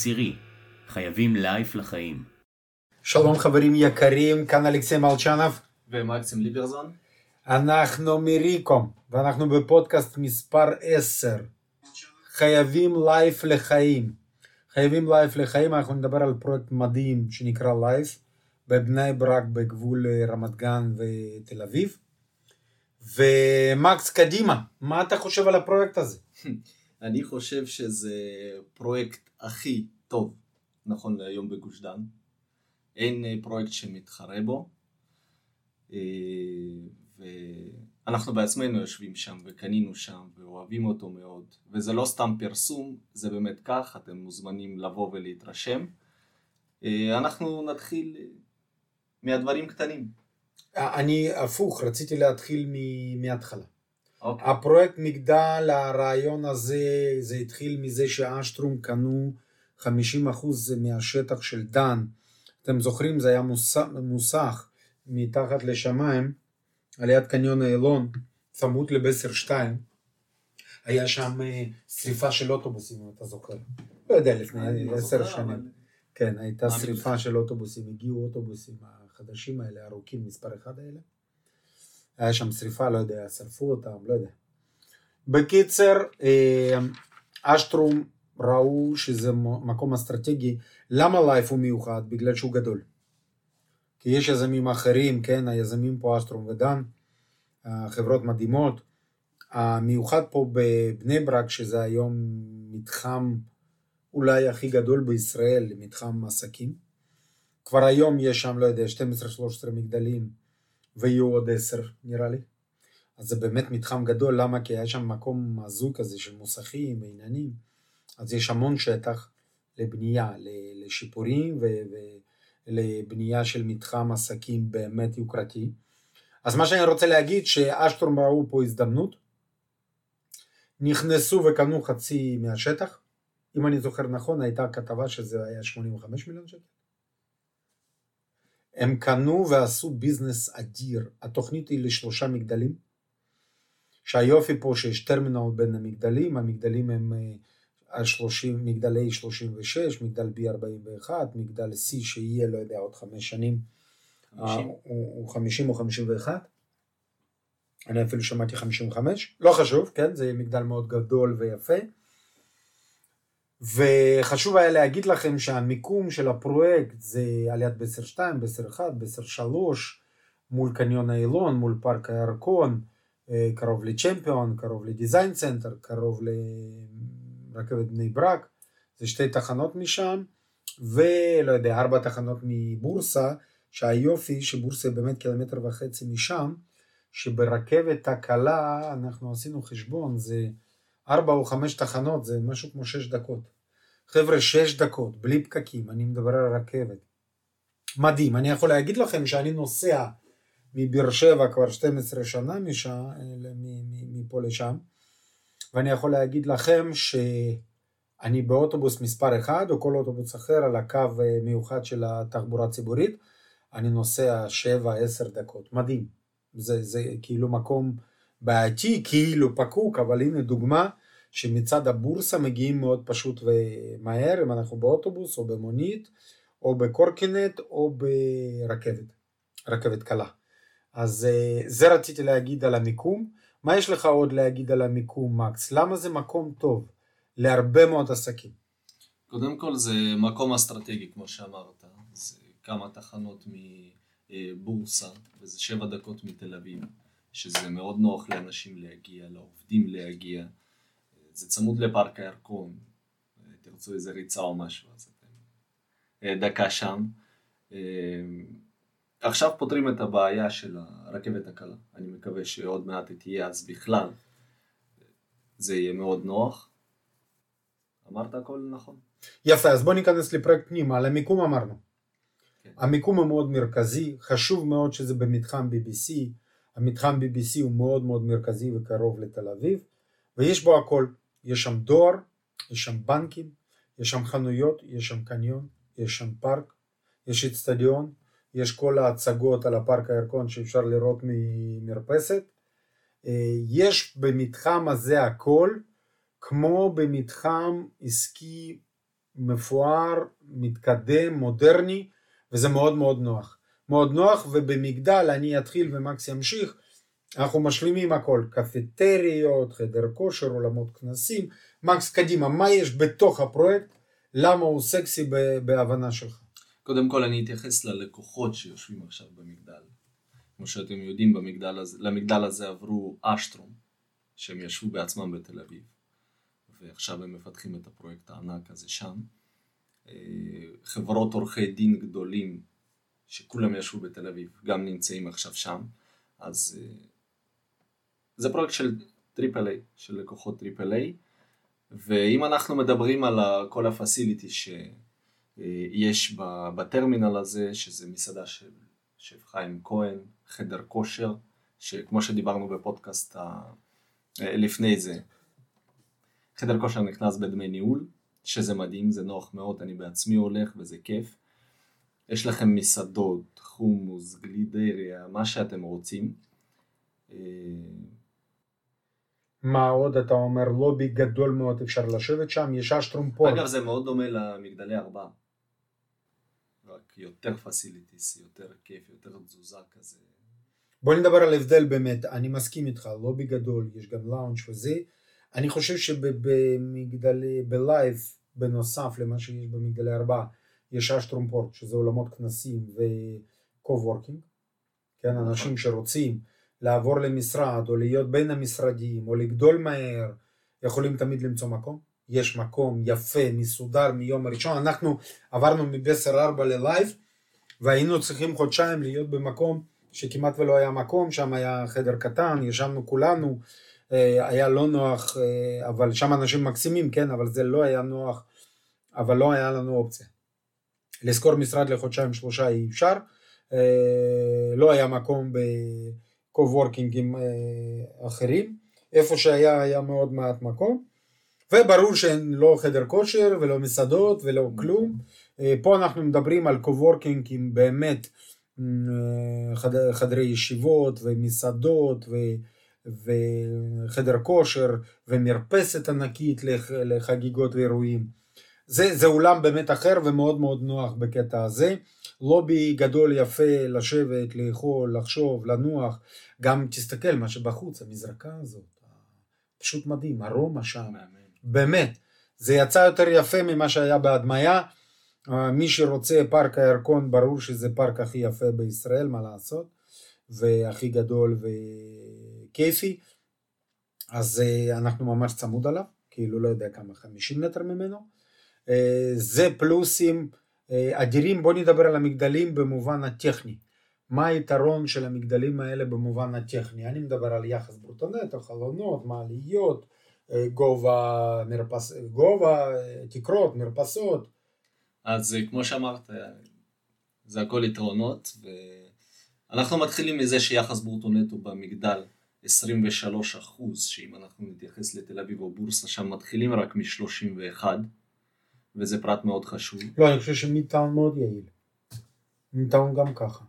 עשירי, חייבים לייף לחיים. שלום חברים יקרים, כאן אלכסי מלצ'נוב ומקסים ליברזון. אנחנו מריקום, ואנחנו בפודקאסט מספר 10. חייבים לייף לחיים. חייבים לייף לחיים, אנחנו נדבר על פרויקט מדהים שנקרא לייף, בבני ברק בגבול רמת גן ותל אביב. ומקס, קדימה, מה אתה חושב על הפרויקט הזה? אני חושב שזה פרויקט הכי טוב נכון להיום בגוש דן. אין אה, פרויקט שמתחרה בו. אה, ואנחנו בעצמנו יושבים שם וקנינו שם ואוהבים אותו מאוד. וזה לא סתם פרסום, זה באמת כך, אתם מוזמנים לבוא ולהתרשם. אה, אנחנו נתחיל מהדברים קטנים. אני הפוך, רציתי להתחיל מההתחלה. Okay. אוקיי. הפרויקט מגדל, הרעיון הזה, זה התחיל מזה שאשטרום קנו 50% מהשטח של דן. אתם זוכרים, זה היה מוסך, מוסך מתחת לשמיים, על יד קניון איילון, צמוד לבסר 2. היה שם אה, שריפה של אוטובוסים, אם אתה זוכר. לא יודע, לפני לא עשר שנים. כן, הייתה שריפה של אוטובוסים, הגיעו אוטובוסים החדשים האלה, ארוכים, מספר אחד האלה. היה שם שריפה, לא יודע, שרפו אותם, לא יודע. בקיצר, אה, אשטרום ראו שזה מקום אסטרטגי. למה לייף הוא מיוחד? בגלל שהוא גדול. כי יש יזמים אחרים, כן, היזמים פה אשטרום ודן, חברות מדהימות. המיוחד פה בבני ברק, שזה היום מתחם אולי הכי גדול בישראל, מתחם עסקים. כבר היום יש שם, לא יודע, 12-13 מגדלים, ויהיו עוד 10 נראה לי. אז זה באמת מתחם גדול, למה? כי היה שם מקום הזוג כזה של מוסכים ועניינים, אז יש המון שטח לבנייה, לשיפורים ולבנייה של מתחם עסקים באמת יוקרתי. אז מה שאני רוצה להגיד, שאשטרום ראו פה הזדמנות, נכנסו וקנו חצי מהשטח, אם אני זוכר נכון, הייתה כתבה שזה היה 85 מיליון שקל. הם קנו ועשו ביזנס אדיר. התוכנית היא לשלושה מגדלים, שהיופי פה שיש טרמינל בין המגדלים, המגדלים הם על 30, מגדלי 36, מגדל B41, מגדל C שיהיה, לא יודע, עוד חמש שנים, 50. הוא, הוא 50 או 51, אני אפילו שמעתי 55, לא חשוב, כן, זה מגדל מאוד גדול ויפה. וחשוב היה להגיד לכם שהמיקום של הפרויקט זה על יד בסר 2, בסר 1, בסר 3, מול קניון איילון, מול פארק הירקון, אה, קרוב לצ'מפיון, קרוב לדיזיין צנטר, קרוב לרכבת בני ברק, זה שתי תחנות משם, ולא יודע, ארבע תחנות מבורסה, שהיופי שבורסה באמת קילומטר וחצי משם, שברכבת הקלה אנחנו עשינו חשבון, זה ארבע או חמש תחנות, זה משהו כמו שש דקות. חבר'ה, שש דקות, בלי פקקים, אני מדבר על רכבת. מדהים, אני יכול להגיד לכם שאני נוסע מבאר שבע כבר 12 שנה משם, מפה לשם, ואני יכול להגיד לכם שאני באוטובוס מספר 1 או כל אוטובוס אחר על הקו אה, מיוחד של התחבורה הציבורית, אני נוסע 7-10 דקות, מדהים. זה, זה כאילו מקום בעייתי, כאילו פקוק, אבל הנה דוגמה שמצד הבורסה מגיעים מאוד פשוט ומהר, אם אנחנו באוטובוס או במונית או בקורקינט או ברכבת, רכבת קלה. אז אה, זה רציתי להגיד על המיקום. מה יש לך עוד להגיד על המיקום, מקס? למה זה מקום טוב להרבה מאוד עסקים? קודם כל זה מקום אסטרטגי, כמו שאמרת. זה כמה תחנות מבורסה, וזה שבע דקות מתל אביב, שזה מאוד נוח לאנשים להגיע, לעובדים להגיע. זה צמוד לפארק הירקון, תרצו איזה ריצה או משהו, אז אתם אה, דקה שם. אה, עכשיו פותרים את הבעיה של הרכבת הקלה, אני מקווה שעוד מעט היא תהיה אז בכלל זה יהיה מאוד נוח. אמרת הכל נכון. יפה, אז בוא ניכנס לפרויקט פנימה, על המיקום אמרנו. כן. המיקום הוא מאוד מרכזי, חשוב מאוד שזה במתחם BBC, המתחם BBC הוא מאוד מאוד מרכזי וקרוב לתל אביב, ויש בו הכל, יש שם דואר, יש שם בנקים, יש שם חנויות, יש שם קניון, יש שם פארק, יש אצטדיון, יש כל ההצגות על הפארק הירקון שאפשר לראות ממרפסת. אה, יש במתחם הזה הכל, כמו במתחם עסקי מפואר, מתקדם, מודרני, וזה מאוד מאוד נוח. מאוד נוח, ובמגדל אני אתחיל ומקס ימשיך, אנחנו משלימים הכל, קפטריות, חדר כושר, עולמות כנסים, מקס קדימה, מה יש בתוך הפרויקט, למה הוא סקסי בהבנה שלך? קודם כל אני אתייחס ללקוחות שיושבים עכשיו במגדל. כמו שאתם יודעים, במגדל הזה, למגדל הזה עברו אשטרום, שהם ישבו בעצמם בתל אביב, ועכשיו הם מפתחים את הפרויקט הענק הזה שם. אה, חברות עורכי דין גדולים, שכולם ישבו בתל אביב, גם נמצאים עכשיו שם, אז אה, זה פרויקט של Triple A, של לקוחות Triple A, ואם אנחנו מדברים על כל ה facility שיש בטרמינל הזה, שזה מסעדה של שף חיים כהן, חדר כושר, שכמו שדיברנו בפודקאסט ה... לפני זה, חדר כושר נכנס בדמי ניהול, שזה מדהים, זה נוח מאוד, אני בעצמי הולך וזה כיף. יש לכם מסעדות, חומוס, גלידריה, מה שאתם רוצים. מה עוד אתה אומר, לובי גדול מאוד, אפשר לשבת שם, יש אשטרום פה. אגב, זה מאוד דומה למגדלי ארבעה. רק יותר facilities, יותר כיף, יותר תזוזה כזה. בוא נדבר על הבדל באמת, אני מסכים איתך, לובי גדול, יש גם לאונג' וזה. אני חושב שבמגדלי, ב LYFE, בנוסף למה שיש במגדלי ארבעה, יש אשטרום פורט, שזה עולמות כנסים ו co-working. כן, נכון. אנשים שרוצים לעבור למשרד, או להיות בין המשרדים, או לגדול מהר, יכולים תמיד למצוא מקום. יש מקום יפה, מסודר מיום הראשון. אנחנו עברנו מבסר 4 ללייב, והיינו צריכים חודשיים להיות במקום שכמעט ולא היה מקום, שם היה חדר קטן, ישבנו כולנו, אה, היה לא נוח, אה, אבל שם אנשים מקסימים, כן, אבל זה לא היה נוח, אבל לא היה לנו אופציה. לשכור משרד לחודשיים שלושה אי אפשר, אה, לא היה מקום בקו-וורקינגים אחרים, איפה שהיה היה מאוד מעט מקום, וברור שאין לא חדר כושר ולא מסעדות ולא כלום, פה אנחנו מדברים על קו-וורקינג עם באמת חד, חדרי ישיבות ומסעדות ו, וחדר כושר ומרפסת ענקית לחגיגות ואירועים. זה, זה אולם באמת אחר ומאוד מאוד נוח בקטע הזה. לובי גדול יפה לשבת, לאכול, לחשוב, לנוח. גם תסתכל מה שבחוץ, המזרקה הזאת, פשוט מדהים, ארומה שם, באמת. זה יצא יותר יפה ממה שהיה בהדמיה. מי שרוצה פארק הירקון ברור שזה פארק הכי יפה בישראל מה לעשות והכי גדול וכיפי אז אה, אנחנו ממש צמוד עליו כאילו לא יודע כמה 50 מטר ממנו אה, זה פלוסים אה, אדירים בוא נדבר על המגדלים במובן הטכני. מה היתרון של המגדלים האלה במובן הטכני? אני מדבר על יחס ברוטונטו חלונות מעליות גובה, מרפס, גובה תקרות מרפסות. אז אה, כמו שאמרת, זה הכל יתרונות, ואנחנו מתחילים מזה שיחס בורטו נטו במגדל 23 אחוז, שאם אנחנו נתייחס לתל אביב או בורסה, שם מתחילים רק מ-31, וזה פרט מאוד חשוב. לא, אני חושב שמידטאון מאוד יעיל. מידטאון גם ככה.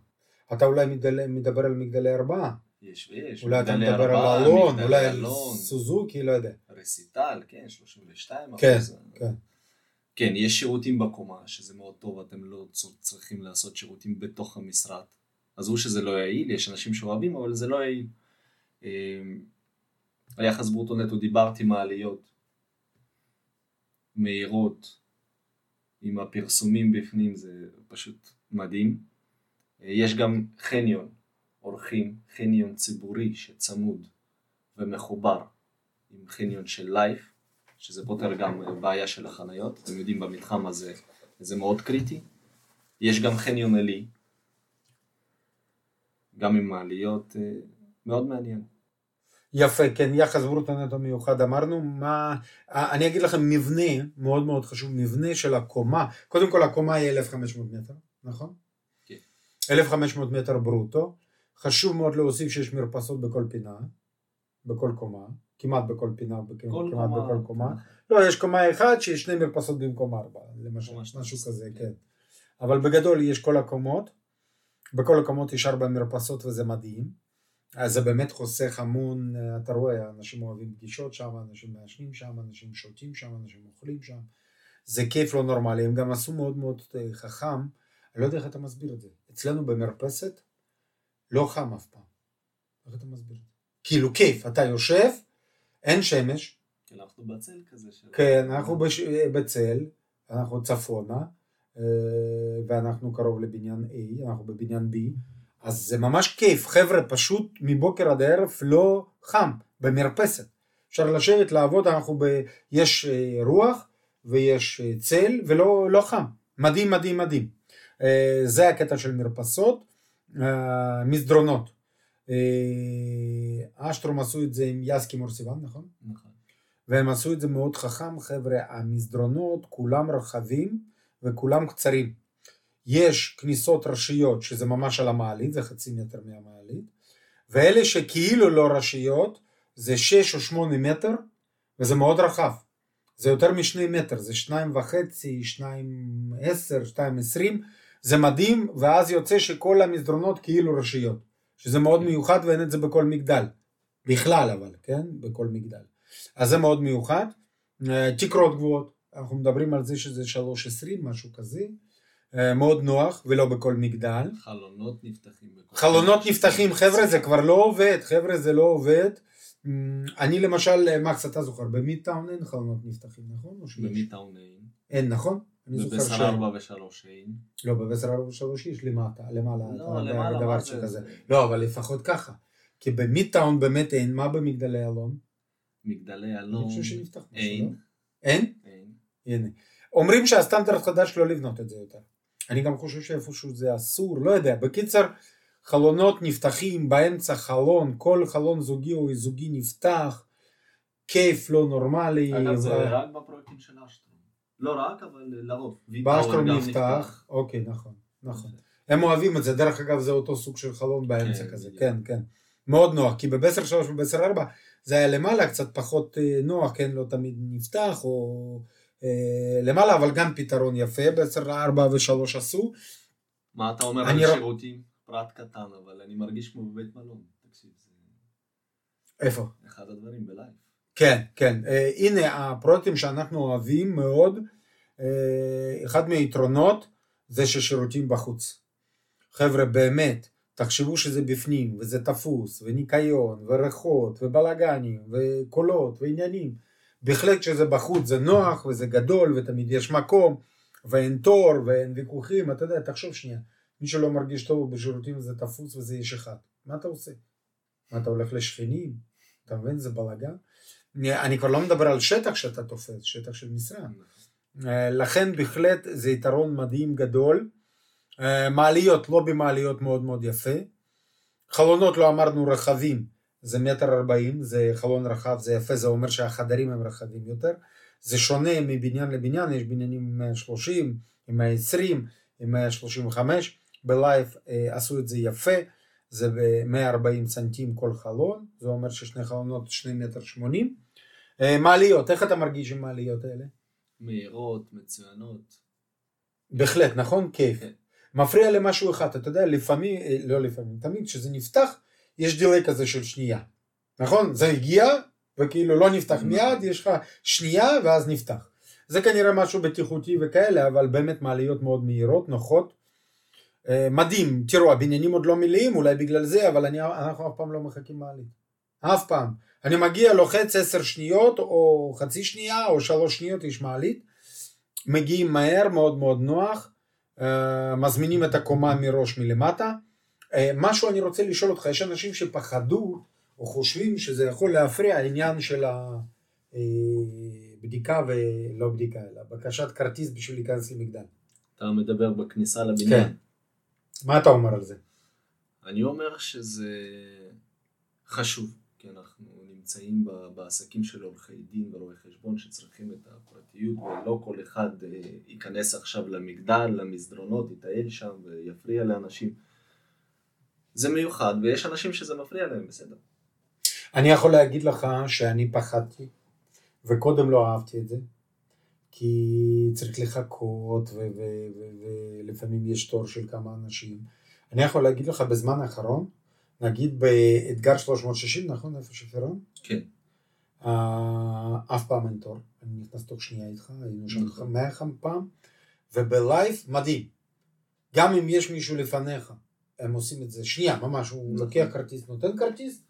אתה אולי מדל... מדבר על מגדלי ארבעה. יש ויש. אולי אתה מדבר ארבעה, על אלון, אולי על סוזוקי, לא יודע. רסיטל, כן, 32 כן, כן. כן, יש שירותים בקומה, שזה מאוד טוב, אתם לא צריכים לעשות שירותים בתוך המשרד. עזבו שזה לא יעיל, יש אנשים שאוהבים, אבל זה לא יעיל. אמ, היחס ברוטו נטו, דיברתי מעליות מהירות, עם הפרסומים בפנים, זה פשוט מדהים. יש גם חניון, אורחים, חניון ציבורי שצמוד ומחובר עם חניון של לייף. שזה פותר גם בעיה של החניות, אתם יודעים במתחם הזה זה מאוד קריטי. יש גם חניון עלי, גם עם מעליות, אה, מאוד מעניין. יפה, כן, יחס ברוטו נטו מיוחד אמרנו, מה, אני אגיד לכם מבנה, מאוד מאוד חשוב, מבנה של הקומה, קודם כל הקומה היא 1,500 מטר, נכון? כן. 1,500 מטר ברוטו, חשוב מאוד להוסיף שיש מרפסות בכל פינה, בכל קומה, כמעט בכל פינה, כמעט קומה. בכל קומה. לא, יש קומה אחת שיש שני מרפסות במקום ארבע, למשל, משהו כזה, כן. אבל בגדול יש כל הקומות, בכל הקומות יש ארבע מרפסות וזה מדהים. אז זה באמת חוסך המון, אתה רואה, אנשים אוהבים פגישות שם, אנשים מעשנים שם, אנשים שותים שם, אנשים אוכלים שם. זה כיף לא נורמלי, הם גם עשו מאוד מאוד אה, חכם, אני לא יודע איך אתה מסביר את זה. אצלנו במרפסת לא חם אף פעם. איך אתה מסביר את זה? כאילו כיף, אתה יושב, אין שמש, אנחנו בצל כזה. של- כן, אנחנו בש... בצל, אנחנו צפונה, אה, ואנחנו קרוב לבניין A, אנחנו בבניין B, אז זה ממש כיף, חבר'ה, פשוט מבוקר עד הערב לא חם, במרפסת. אפשר לשבת, לעבוד, אנחנו ב... יש אה, רוח ויש אה, צל ולא לא חם. מדהים, מדהים, מדהים. אה, זה הקטע של מרפסות, מסדרונות. אשטרום עשו את זה עם יסקי מורסיבן, נכון? נכון. והם עשו את זה מאוד חכם, חבר'ה, המסדרונות כולם רחבים וכולם קצרים. יש כניסות ראשיות שזה ממש על המעלית, זה חצי מטר מהמעלית, ואלה שכאילו לא ראשיות זה 6 או 8 מטר וזה מאוד רחב. זה יותר משני מטר, זה שניים וחצי, שניים עשר, שתיים עשרים, זה מדהים, ואז יוצא שכל המסדרונות כאילו ראשיות, שזה מאוד מיוחד ואין את זה בכל מגדל, בכלל אבל, כן? בכל מגדל. אז זה מאוד מיוחד. אה, תקרות גבוהות, אנחנו מדברים על זה שזה 3.20, משהו כזה, מאוד נוח ולא בכל מגדל. חלונות נפתחים. בכל- חלונות נפתחים, חבר'ה, זה כבר לא עובד, חבר'ה, זה לא עובד. אמ, אני למשל, מקס, אתה זוכר, במידטאון אין חלונות נפתחים, נכון? במיטאון אין. אין, נכון? אני זוכר ש... ובשר ארבע ושלוש אין. לא, בבשר ארבע ושלוש יש למטה, למעלה, לא, למעלה, דבר? שכזה. זה- לא, אבל לפחות ככה. כי במידטאון באמת אין, מה במגדלי אלון? מגדלי אני אלון. חושב שנפתח משהו, לא? אין. אין? אין. הנה. אומרים שהסטנדרט חדש לא לבנות את זה יותר. אני גם חושב שאיפשהו זה אסור, לא יודע. בקיצר, חלונות נפתחים, באמצע חלון, כל חלון זוגי או זוגי נפתח, כיף לא נורמלי. אגב, זה ו- רק בפרויקטים של אשטרום. לא רק, אבל לרוב. באשטרום גם נפתח, אוקיי, נכון, נכון. הם אוהבים את זה, דרך אגב זה אותו סוג של חלון באמצע כן, כזה, בדיוק. כן, כן. מאוד נוח, כי בבסר 3 ובסר 4 זה היה למעלה קצת פחות אה, נוח, כן, לא תמיד נפתח, או למעלה, אבל גם פתרון יפה, בסר 4 ו-3 עשו. מה אתה אומר אני על שירותים? פרט קטן, אבל אני מרגיש כמו בבית מלון. תקשיב, איפה? אחד הדברים בלייב. כן, כן. אה, הנה הפרויקטים שאנחנו אוהבים מאוד, אה, אחד מהיתרונות זה ששירותים בחוץ. חבר'ה, באמת, תחשבו שזה בפנים, וזה תפוס, וניקיון, וריחות, ובלאגנים, וקולות, ועניינים. בהחלט כשזה בחוץ זה נוח, וזה גדול, ותמיד יש מקום, ואין תור, ואין ויכוחים, אתה יודע, תחשוב שנייה, מי שלא מרגיש טוב בשירותים זה תפוס וזה איש אחד. מה אתה עושה? מה אתה הולך לשכנים? אתה מבין? זה בלאגן. אני כבר לא מדבר על שטח שאתה תופס, שטח של משרד. אה, לכן בהחלט זה יתרון מדהים גדול. אה, מעליות, לא במעליות מאוד מאוד יפה. חלונות לא אמרנו רחבים, זה מטר ארבעים, זה חלון רחב, זה יפה, זה אומר שהחדרים הם רחבים יותר. זה שונה מבניין לבניין, יש בניינים עם 130, עם 120, עם 135. ב LYFE אה, עשו את זה יפה, זה ב-140 סנטים כל חלון, זה אומר ששני חלונות 2 מטר 80. אה, מעליות, איך אתה מרגיש עם מעליות האלה? מהירות, מצוינות. בהחלט, נכון? כיף. כן. מפריע למשהו אחד, אתה יודע, לפעמים, אה, לא לפעמים, תמיד כשזה נפתח, יש delay כזה של שנייה. נכון? זה הגיע, וכאילו לא נפתח נכון. מיד, יש לך שנייה ואז נפתח. זה כנראה משהו בטיחותי וכאלה, אבל באמת מעליות מאוד מהירות, נוחות. אה, מדהים, תראו, הבניינים עוד לא מלאים, אולי בגלל זה, אבל אני, אנחנו אף פעם לא מחכים מעלית. אף פעם. אני מגיע, לוחץ עשר שניות, או חצי שנייה, או שלוש שניות, יש מעלית. מגיעים מהר, מאוד מאוד נוח. אה, מזמינים את הקומה מראש מלמטה. אה, משהו אני רוצה לשאול אותך, יש אנשים שפחדו או חושבים שזה יכול להפריע העניין של הבדיקה ולא בדיקה, אלא בקשת כרטיס בשביל להיכנס למגדל. אתה מדבר בכניסה לבניין. כן. מה אתה אומר על זה? אני אומר שזה חשוב, כי אנחנו נמצאים בעסקים של עורכי דין ורואי חשבון שצריכים את הפרטיות, ולא כל אחד אה, ייכנס עכשיו למגדל, למסדרונות, יטייל שם ויפריע לאנשים. זה מיוחד, ויש אנשים שזה מפריע להם, בסדר. אני יכול להגיד לך שאני פחדתי, וקודם לא אהבתי את זה, כי צריך לחכות, ולפעמים יש תור של כמה אנשים. אני יכול להגיד לך בזמן האחרון, נגיד באתגר 360, נכון? איפה שפירון? כן. אה, אף פעם אין תור, אני נכנס תוך שנייה איתך, היינו שם נכון. מאה פעם, וב LYFE מדהים. גם אם יש מישהו לפניך, הם עושים את זה שנייה, ממש, הוא נכון. לוקח כרטיס, נותן כרטיס,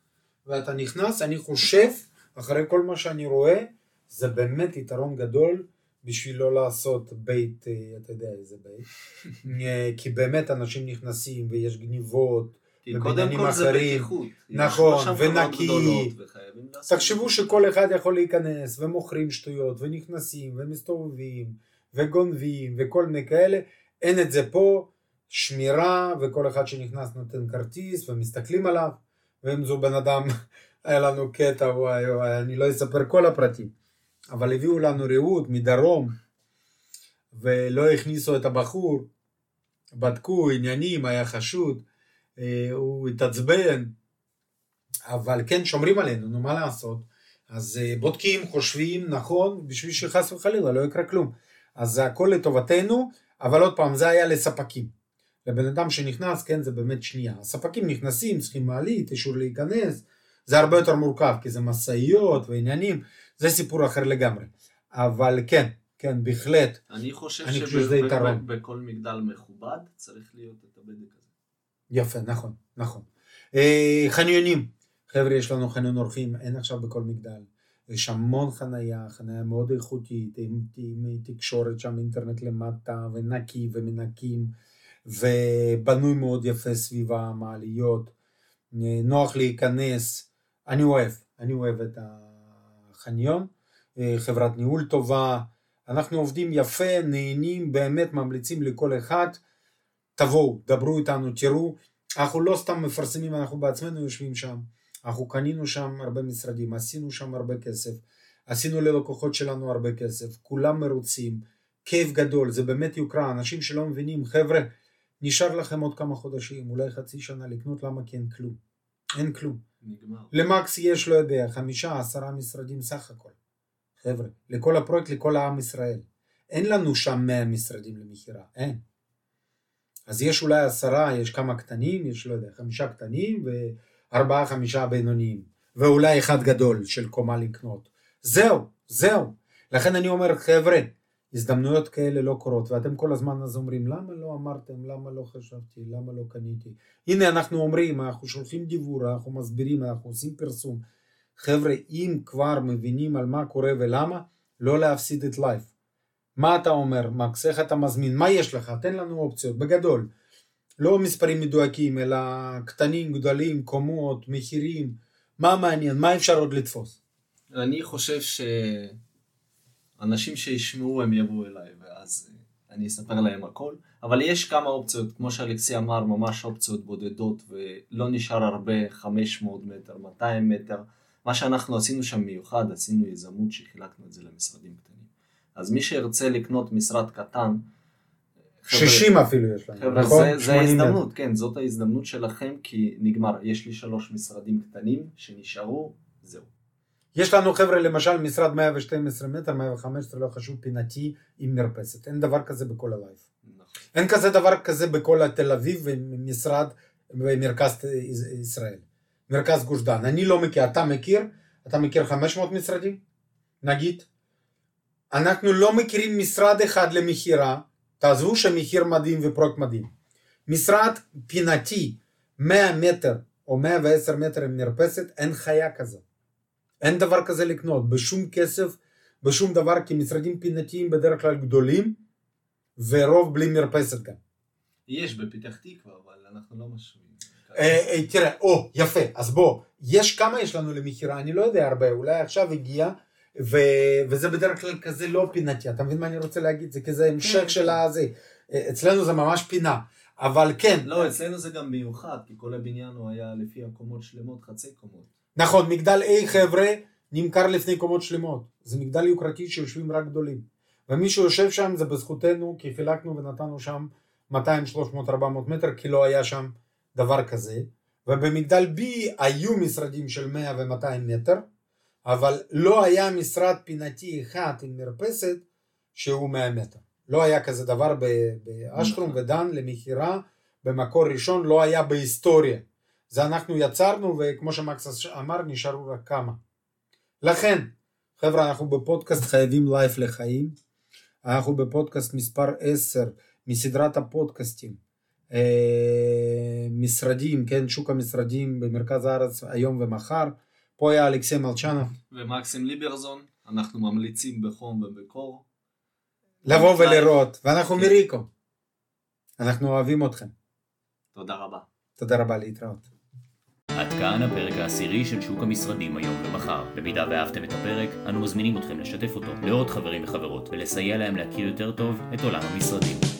ואתה נכנס, אני חושב, אחרי כל מה שאני רואה, זה באמת יתרון גדול בשביל לא לעשות בית, אה, אתה יודע איזה בית, אה, כי באמת אנשים נכנסים ויש גניבות, ובניינים קודם כל זה אחרים. בטיחות. נכון, חברות ונקי. תחשבו. שכל אחד יכול להיכנס, ומוכרים שטויות, ונכנסים, ומסתובבים, וגונבים, וכל מיני כאלה, אין את זה פה, שמירה, וכל אחד שנכנס נותן כרטיס, ומסתכלים עליו, ואם זו בן אדם, היה לנו קטע, וואי וואי, אני לא אספר כל הפרטים, אבל הביאו לנו רעות מדרום, ולא הכניסו את הבחור, בדקו עניינים, היה חשוד, אה, הוא התעצבן, אבל כן שומרים עלינו, נו מה לעשות? אז אה, בודקים, חושבים, נכון, בשביל שחס וחלילה לא יקרה כלום. אז זה הכל לטובתנו, אבל עוד פעם, זה היה לספקים. לבן אדם שנכנס, כן, זה באמת שנייה. הספקים נכנסים, צריכים מעלית, אישור להיכנס, זה הרבה יותר מורכב, כי זה משאיות ועניינים, זה סיפור אחר לגמרי. אבל כן, כן, בהחלט, אני חושב אני חושב שזה יתרון. שבכל מגדל מכובד צריך להיות את הבדק הזה. יפה, נכון, נכון. אה, חניונים, חבר'ה, יש לנו חניון אורחים, אין עכשיו בכל מגדל. יש המון חנייה, חנייה מאוד איכותית, עם, עם תקשורת שם, אינטרנט למטה, ונקי ומנקים, ובנוי מאוד יפה סביב המעליות, נוח להיכנס, אני אוהב, אני אוהב את החניון, אה, חברת ניהול טובה, אנחנו עובדים יפה, נהנים, באמת ממליצים לכל אחד, תבואו, דברו איתנו, תראו, אנחנו לא סתם מפרסמים, אנחנו בעצמנו יושבים שם, אנחנו קנינו שם הרבה משרדים, עשינו שם הרבה כסף, עשינו ללקוחות שלנו הרבה כסף, כולם מרוצים, כיף גדול, זה באמת יוקרה, אנשים שלא מבינים, חבר'ה, נשאר לכם עוד כמה חודשים, אולי חצי שנה לקנות, למה כי אין כלום, אין כלום. נגמר. למקס יש, לא יודע, חמישה, עשרה משרדים סך הכל. חבר'ה, לכל הפרויקט, לכל העם ישראל. אין לנו שם מאה משרדים למכירה, אין. אז יש אולי עשרה, יש כמה קטנים, יש לא יודע, חמישה קטנים וארבעה חמישה בינוניים, ואולי אחד גדול של קומה לקנות. זהו, זהו. לכן אני אומר, חבר'ה, הזדמנויות כאלה לא קורות, ואתם כל הזמן אז אומרים, למה לא אמרתם, למה לא חשבתי, למה לא קניתי. הנה אנחנו אומרים, אנחנו שולחים דיוור, אנחנו מסבירים, אנחנו עושים פרסום. חבר'ה, אם כבר מבינים על מה קורה ולמה, לא להפסיד את לייף. מה אתה אומר, מקס, איך אתה מזמין, מה יש לך, תן לנו אופציות, בגדול. לא מספרים מדויקים, אלא קטנים, גדולים, קומות, מחירים, מה מעניין, מה אפשר עוד לתפוס. אני חושב שאנשים שישמעו הם יבואו אליי ואז אה, אני אספר להם הכל אבל יש כמה אופציות כמו שאלכסי אמר ממש אופציות בודדות ולא נשאר הרבה 500 מטר 200 מטר מה שאנחנו עשינו שם מיוחד עשינו יזמות שחילקנו את זה למשרדים קטנים אז מי שירצה לקנות משרד קטן חבר'ה, 60 אפילו יש לנו, חבר'ה, נכון? זה, זה 80 מטר. ההזדמנות, כן, זאת ההזדמנות שלכם, כי נגמר. יש לי שלוש משרדים קטנים שנשארו, זהו. יש לנו חבר'ה למשל משרד 112 מטר, 115 לא חשוב, פינתי עם מרפסת, אין דבר כזה בכל ה LYFE. נכון. אין כזה דבר כזה בכל תל אביב ומשרד במרכז ישראל, מרכז גוש דן. אני לא מכיר, אתה מכיר? אתה מכיר 500 משרדים? נגיד? אנחנו לא מכירים משרד אחד למכירה, תעזבו שמחיר מדהים ופרויקט מדהים. משרד פינתי 100 מטר או 110 מטר עם מרפסת, אין חיה כזה. אין דבר כזה לקנות, בשום כסף, בשום דבר, כי משרדים פינתיים בדרך כלל גדולים, ורוב בלי מרפסת גם. יש בפתח תקווה, אבל אנחנו לא משווים. אה, אה, תראה, או, יפה, אז בוא, יש כמה יש לנו למכירה, אני לא יודע הרבה, אולי עכשיו הגיע, ו, וזה בדרך כלל כזה לא פינתי, אתה מבין מה אני רוצה להגיד? זה כזה המשך של הזה, אה, אצלנו זה ממש פינה, אבל כן, לא, אצלנו זה גם מיוחד, כי כל הבניין הוא היה לפי הקומות שלמות, חצי קומות. נכון, מגדל A חבר'ה נמכר לפני קומות שלמות, זה מגדל יוקרתי שיושבים רק גדולים, ומי שיושב שם זה בזכותנו, כי חילקנו ונתנו שם 200, 300, 400 מטר, כי לא היה שם דבר כזה, ובמגדל B היו משרדים של 100 ו-200 מטר, אבל לא היה משרד פינתי אחד עם מרפסת שהוא 100 מטר. לא היה כזה דבר באשטרום ודן למכירה במקור ראשון, לא היה בהיסטוריה. זה אנחנו יצרנו, וכמו שמקס אמר, נשארו רק כמה. לכן, חבר'ה, אנחנו בפודקאסט חייבים לייף לחיים. אנחנו בפודקאסט מספר 10 מסדרת הפודקאסטים. אה, משרדים, כן, שוק המשרדים במרכז הארץ היום ומחר. פה היה אלכסי מלצ'נוב. ומקסים ליברזון, אנחנו ממליצים בחום ובקור. לבוא ולראות, ואנחנו מריקו. אנחנו אוהבים אתכם. תודה רבה. תודה רבה להתראות. כאן הפרק העשירי של שוק המשרדים היום ומחר. במידה ואהבתם את הפרק, אנו מזמינים אתכם לשתף אותו לעוד חברים וחברות, ולסייע להם להכיר יותר טוב את עולם המשרדים.